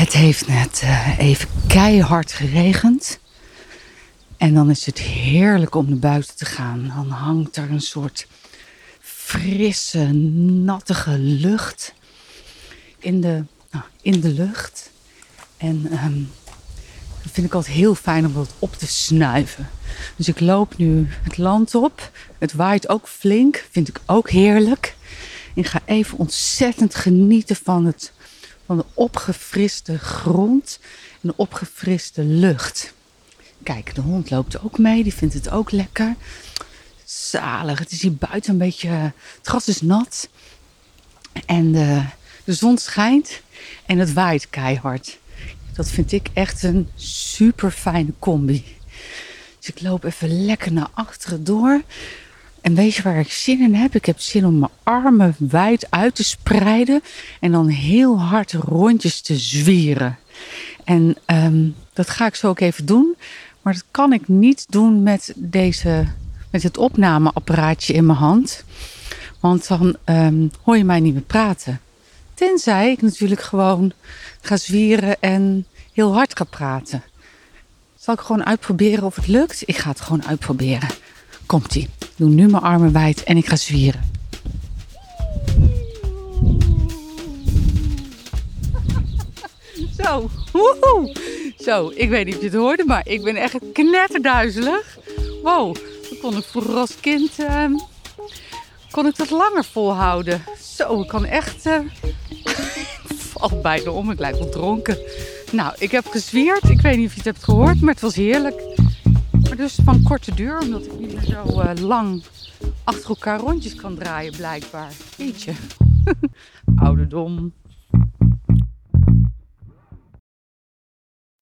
Het heeft net eh, even keihard geregend. En dan is het heerlijk om naar buiten te gaan. Dan hangt er een soort frisse, nattige lucht in de, nou, in de lucht. En ehm, dat vind ik altijd heel fijn om dat op te snuiven. Dus ik loop nu het land op. Het waait ook flink, vind ik ook heerlijk. Ik ga even ontzettend genieten van, het, van de opgefriste grond en de opgefriste lucht. Kijk, de hond loopt ook mee, die vindt het ook lekker. Zalig, het is hier buiten een beetje. Het gras is nat. En de, de zon schijnt en het waait keihard. Dat vind ik echt een super fijne combi. Dus ik loop even lekker naar achteren door. En weet je waar ik zin in heb? Ik heb zin om mijn armen wijd uit te spreiden en dan heel hard rondjes te zwieren. En ehm, dat ga ik zo ook even doen. Maar dat kan ik niet doen met, deze, met het opnameapparaatje in mijn hand. Want dan ehm, hoor je mij niet meer praten. Tenzij ik natuurlijk gewoon ga zwieren en heel hard ga praten. Zal ik gewoon uitproberen of het lukt? Ik ga het gewoon uitproberen. Komt-ie. Doe nu mijn armen wijd en ik ga zwieren. Zo, woehoe. Zo, ik weet niet of je het hoorde, maar ik ben echt knetterduizelig. Wow, dan kon ik vroeger als kind uh, kon ik dat langer volhouden. Zo, ik kan echt... Uh, valt bijna om, ik lijk wel dronken. Nou, ik heb gezwierd. Ik weet niet of je het hebt gehoord, maar het was heerlijk. Dus van korte duur, omdat ik niet zo uh, lang achter elkaar rondjes kan draaien, blijkbaar. Jeetje. Ouderdom.